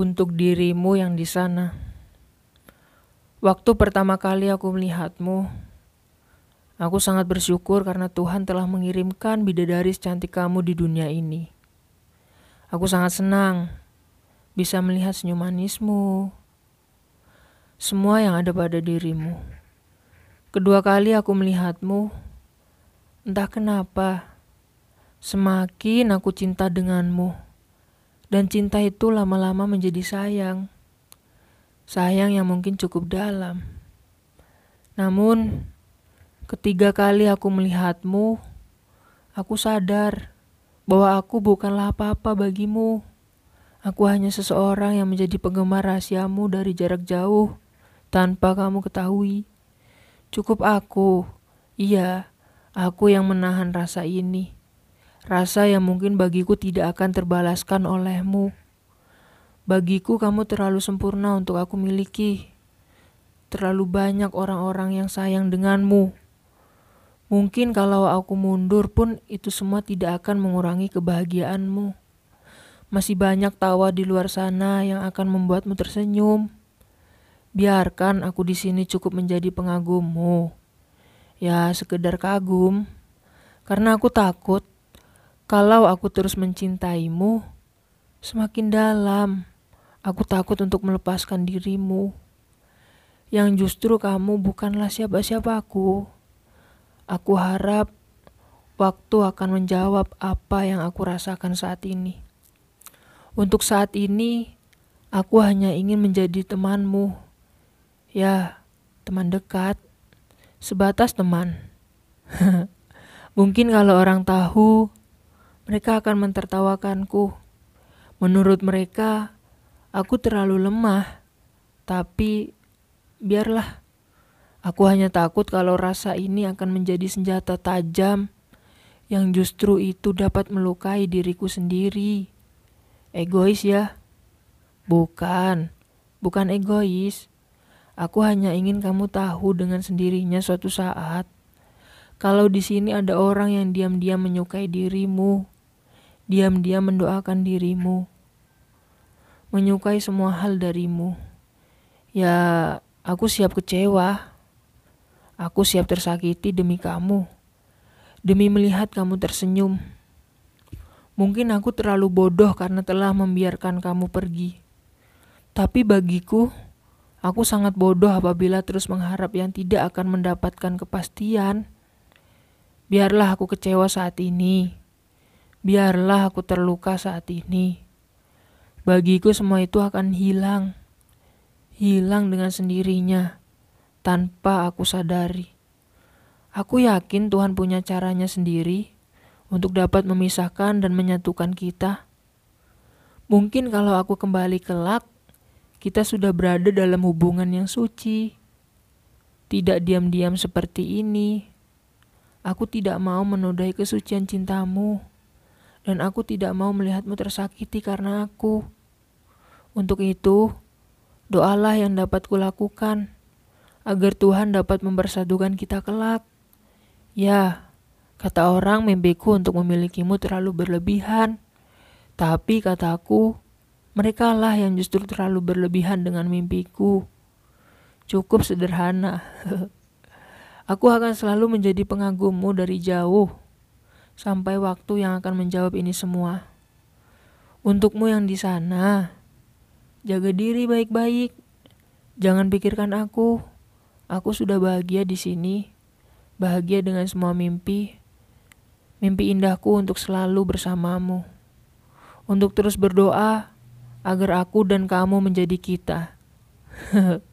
untuk dirimu yang di sana. Waktu pertama kali aku melihatmu, aku sangat bersyukur karena Tuhan telah mengirimkan bidadari secantik kamu di dunia ini. Aku sangat senang bisa melihat senyum manismu, semua yang ada pada dirimu. Kedua kali aku melihatmu, entah kenapa, semakin aku cinta denganmu dan cinta itu lama-lama menjadi sayang. Sayang yang mungkin cukup dalam. Namun, ketiga kali aku melihatmu, aku sadar bahwa aku bukanlah apa-apa bagimu. Aku hanya seseorang yang menjadi penggemar rahasiamu dari jarak jauh tanpa kamu ketahui. Cukup aku, iya, aku yang menahan rasa ini. Rasa yang mungkin bagiku tidak akan terbalaskan olehmu. Bagiku kamu terlalu sempurna untuk aku miliki. Terlalu banyak orang-orang yang sayang denganmu. Mungkin kalau aku mundur pun itu semua tidak akan mengurangi kebahagiaanmu. Masih banyak tawa di luar sana yang akan membuatmu tersenyum. Biarkan aku di sini cukup menjadi pengagummu. Ya, sekedar kagum. Karena aku takut kalau aku terus mencintaimu, semakin dalam aku takut untuk melepaskan dirimu. Yang justru kamu bukanlah siapa-siapaku. Aku harap waktu akan menjawab apa yang aku rasakan saat ini. Untuk saat ini, aku hanya ingin menjadi temanmu. Ya, teman dekat, sebatas teman. Mungkin kalau orang tahu mereka akan mentertawakanku. Menurut mereka, aku terlalu lemah, tapi biarlah. Aku hanya takut kalau rasa ini akan menjadi senjata tajam yang justru itu dapat melukai diriku sendiri. Egois ya? Bukan, bukan egois. Aku hanya ingin kamu tahu dengan sendirinya suatu saat kalau di sini ada orang yang diam-diam menyukai dirimu, diam-diam mendoakan dirimu, menyukai semua hal darimu. Ya, aku siap kecewa. Aku siap tersakiti demi kamu, demi melihat kamu tersenyum. Mungkin aku terlalu bodoh karena telah membiarkan kamu pergi. Tapi bagiku, aku sangat bodoh apabila terus mengharap yang tidak akan mendapatkan kepastian. Biarlah aku kecewa saat ini Biarlah aku terluka saat ini. Bagiku semua itu akan hilang. Hilang dengan sendirinya tanpa aku sadari. Aku yakin Tuhan punya caranya sendiri untuk dapat memisahkan dan menyatukan kita. Mungkin kalau aku kembali kelak, kita sudah berada dalam hubungan yang suci. Tidak diam-diam seperti ini. Aku tidak mau menodai kesucian cintamu dan aku tidak mau melihatmu tersakiti karena aku. Untuk itu, doalah yang dapat kulakukan agar Tuhan dapat mempersatukan kita kelak. Ya, kata orang mimpiku untuk memilikimu terlalu berlebihan. Tapi kataku, mereka lah yang justru terlalu berlebihan dengan mimpiku. Cukup sederhana. Aku akan selalu menjadi pengagummu dari jauh sampai waktu yang akan menjawab ini semua. Untukmu yang di sana, jaga diri baik-baik. Jangan pikirkan aku. Aku sudah bahagia di sini, bahagia dengan semua mimpi. Mimpi indahku untuk selalu bersamamu. Untuk terus berdoa agar aku dan kamu menjadi kita.